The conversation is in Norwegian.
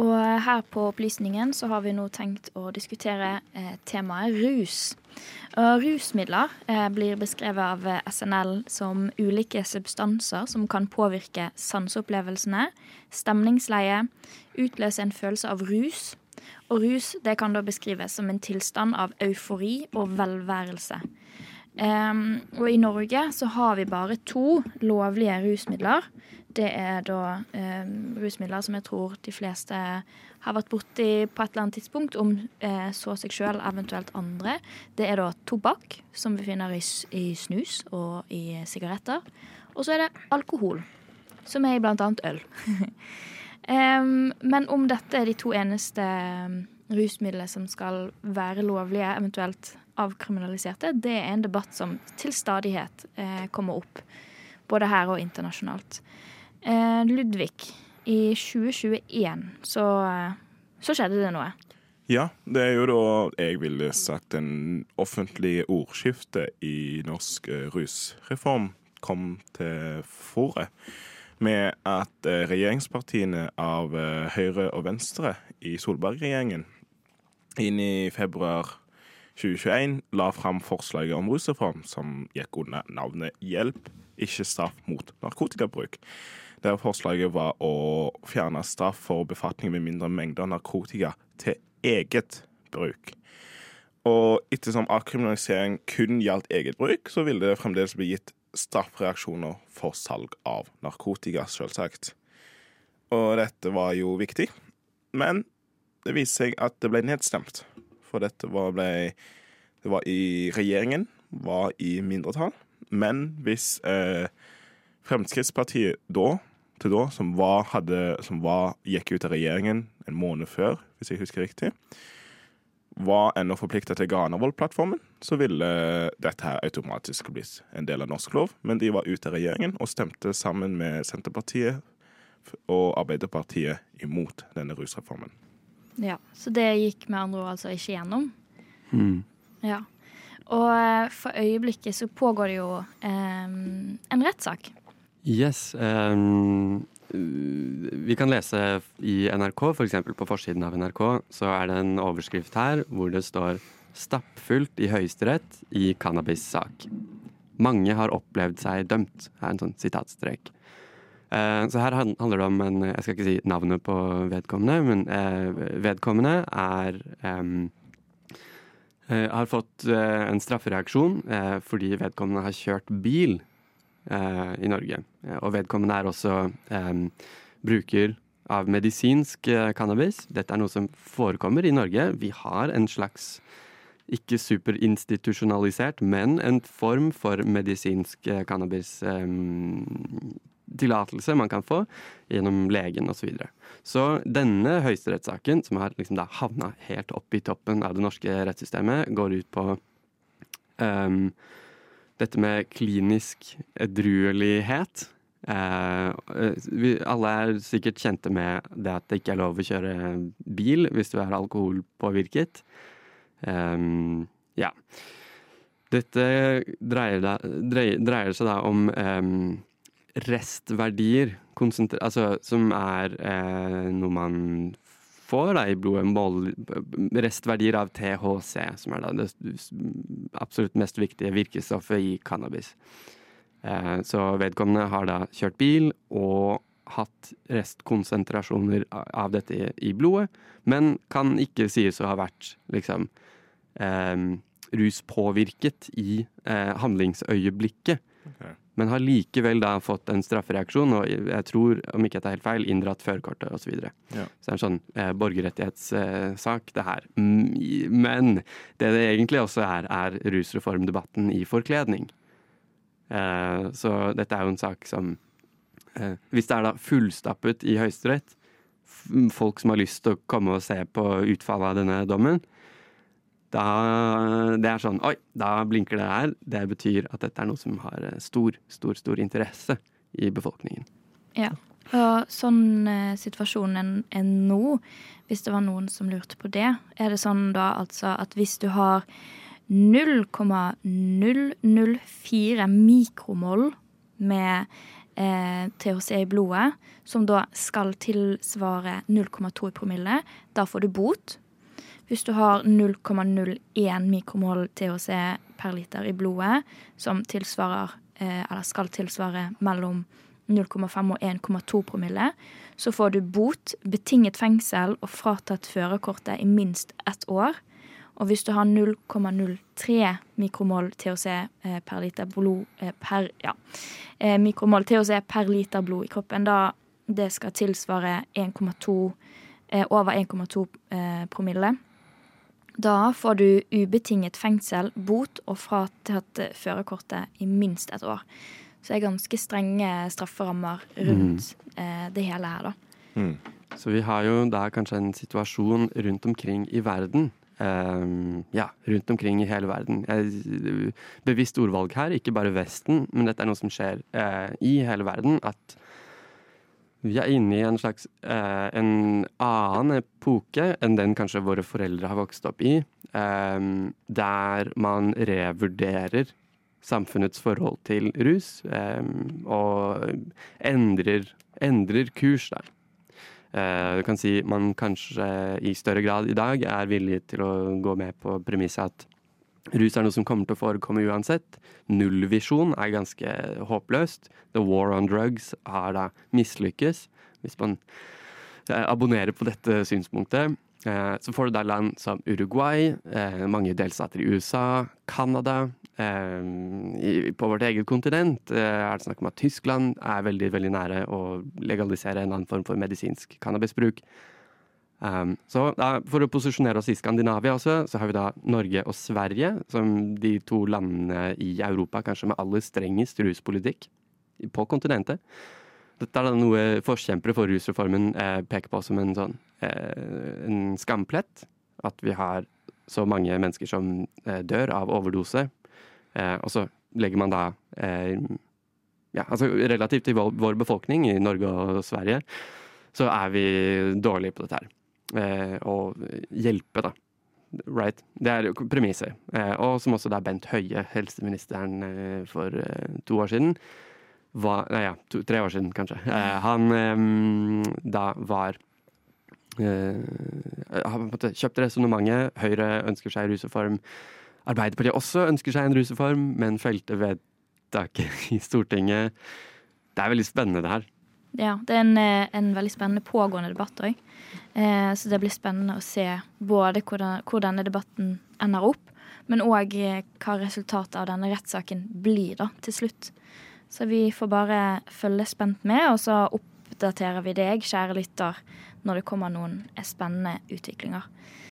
Og her på Opplysningen så har vi nå tenkt å diskutere eh, temaet rus. Og rusmidler eh, blir beskrevet av eh, SNL som ulike substanser som kan påvirke sanseopplevelsene, stemningsleie, utløse en følelse av rus. Og rus det kan da beskrives som en tilstand av eufori og velværelse. Um, og i Norge så har vi bare to lovlige rusmidler. Det er da um, rusmidler som jeg tror de fleste har vært borti på et eller annet tidspunkt, om eh, så seg sjøl, eventuelt andre. Det er da tobakk, som vi finner i, i snus og i sigaretter. Og så er det alkohol, som er i blant annet øl. um, men om dette er de to eneste rusmidlene som skal være lovlige, eventuelt avkriminaliserte, det er en debatt som til stadighet eh, kommer opp. Både her og internasjonalt. Eh, Ludvig, i 2021 så, eh, så skjedde det noe. Ja, det er jo da jeg ville sagt en offentlig ordskifte i norsk eh, rusreform kom til fore. Med at eh, regjeringspartiene av Høyre og Venstre i Solberg-regjeringen inn i februar 2021 la fram forslaget om rusreform som gikk under navnet Hjelp, ikke straff mot narkotikabruk. Der forslaget var å fjerne straff for befatning med mindre mengder narkotika til eget bruk. Og ettersom avkriminalisering kun gjaldt eget bruk, så ville det fremdeles bli gitt straffereaksjoner for salg av narkotika, selvsagt. Og dette var jo viktig. Men det viste seg at det ble nedstemt for dette var, ble, det var i regjeringen, var i mindretall. Men hvis eh, Fremskrittspartiet da, til da, som, var, hadde, som var, gikk ut av regjeringen en måned før, hvis jeg husker riktig, var ennå forplikta til Granavolden-plattformen, så ville dette her automatisk blitt en del av norsk lov. Men de var ute av regjeringen og stemte sammen med Senterpartiet og Arbeiderpartiet imot denne rusreformen. Ja, Så det gikk med andre ord altså ikke gjennom? Mm. Ja. Og eh, for øyeblikket så pågår det jo um, en rettssak. Yes. Um, vi kan lese i NRK, f.eks. På forsiden av NRK, så er det en overskrift her hvor det står 'Stappfullt i Høyesterett i cannabissak'. Mange har opplevd seg dømt, er en sånn sitatstrek. Eh, så her handler det om en Jeg skal ikke si navnet på vedkommende, men eh, vedkommende er um, har fått en straffereaksjon fordi vedkommende har kjørt bil i Norge. Og vedkommende er også um, bruker av medisinsk cannabis. Dette er noe som forekommer i Norge. Vi har en slags ikke superinstitusjonalisert, men en form for medisinsk cannabis um, tillatelse man kan få gjennom legen osv. Så, videre. så denne høyesterettssaken, som har liksom havna helt opp i toppen av det norske rettssystemet, går ut på um, dette med klinisk edruelighet. Uh, vi, alle er sikkert kjente med det at det ikke er lov å kjøre bil hvis du er alkoholpåvirket. Um, ja. Dette dreier, da, dreier, dreier, seg da om um, restverdier, altså, som er eh, noe man får da, i blodet. Mål, restverdier av THC, som er da det absolutt mest viktige virkestoffet i cannabis. Eh, så vedkommende har da kjørt bil og hatt restkonsentrasjoner av dette i, i blodet, men kan ikke sies å ha vært liksom eh, ruspåvirket i eh, handlingsøyeblikket. Okay men har likevel da fått en straffereaksjon, og jeg tror, om ikke jeg tar helt feil, inndratt førerkortet osv. Så, videre. ja. så det er en sånn eh, borgerrettighetssak, eh, det her. Men det det egentlig også er, er rusreformdebatten i forkledning. Eh, så dette er jo en sak som eh, Hvis det er da fullstappet i Høyesterett, folk som har lyst til å komme og se på utfallet av denne dommen, da, det er sånn Oi, da blinker det her. Det betyr at dette er noe som har eh, stor, stor, stor interesse i befolkningen. Ja. Og sånn eh, situasjonen er nå, hvis det var noen som lurte på det, er det sånn da altså at hvis du har 0,004 mikromol med eh, THC i blodet, som da skal tilsvare 0,2 i promille, da får du bot. Hvis du har 0,01 mikromol THC per liter i blodet, som tilsvarer, eh, eller skal tilsvare mellom 0,5 og 1,2 promille, så får du bot, betinget fengsel og fratatt førerkortet i minst ett år. Og hvis du har 0,03 mikromol THC per liter blod eh, per, ja, eh, mikromol THC per liter blod i kroppen, da det skal tilsvare 1,2 over 1,2 promille. Da får du ubetinget fengsel, bot og fratatt førerkortet i minst et år. Så det er ganske strenge strafferammer rundt mm. det hele her, da. Mm. Så vi har jo da kanskje en situasjon rundt omkring i verden Um, ja, rundt omkring i hele verden. Bevisst ordvalg her, ikke bare Vesten, men dette er noe som skjer uh, i hele verden. At vi er inne i en slags eh, en annen epoke enn den kanskje våre foreldre har vokst opp i. eh, der man revurderer samfunnets forhold til rus eh, og endrer, endrer kurs der. Eh, du kan si man kanskje i større grad i dag er villig til å gå med på premisset at rus er noe som kommer til å forekomme uansett. Nullvisjon er ganske håpløst. The war on drugs har da mislykkes. Hvis man eh, abonnerer på dette synspunktet. Eh, så får du da land som Uruguay, mange delstater i USA, Canada, Eh, på vårt eget kontinent eh, er det snakk om at Tyskland er veldig veldig nære å legalisere en annen form for medisinsk cannabisbruk. Um, så da, For å posisjonere oss i Skandinavia også, så har vi da Norge og Sverige som de to landene i Europa kanskje med aller strengest ruspolitikk på kontinentet. Dette er da noe forkjempere for rusreformen eh, peker på som en sånn eh, en skamplett. At vi har så mange mennesker som eh, dør av overdose Eh, og så legger man da eh, ja, altså Relativt til vår, befolkning i Norge og Sverige, så er vi dårlige på dette her. Eh, å hjelpe, da. Right. Det er premisset. Eh, og som også da Bent Høie, helseministeren eh, for eh, to år siden, var, nei, ja, to, tre år siden kanskje, han da var eh, Han kjøpte resonnementet. Høyre ønsker seg rusreform. Arbeiderpartiet også ønsker seg en rusreform, men felte vedtaket i Stortinget. Det er veldig spennende, det her. Ja, det er en, eh, en veldig spennende pågående debatt òg. Eh, så det blir spennende å se både hvordan, hvor denne debatten ender opp, men òg eh, hva resultatet av denne rettssaken blir da, til slutt. Så vi får bare følge spent med, og så oppdaterer vi deg, kjære lytter, når det kommer noen spennende utviklinger.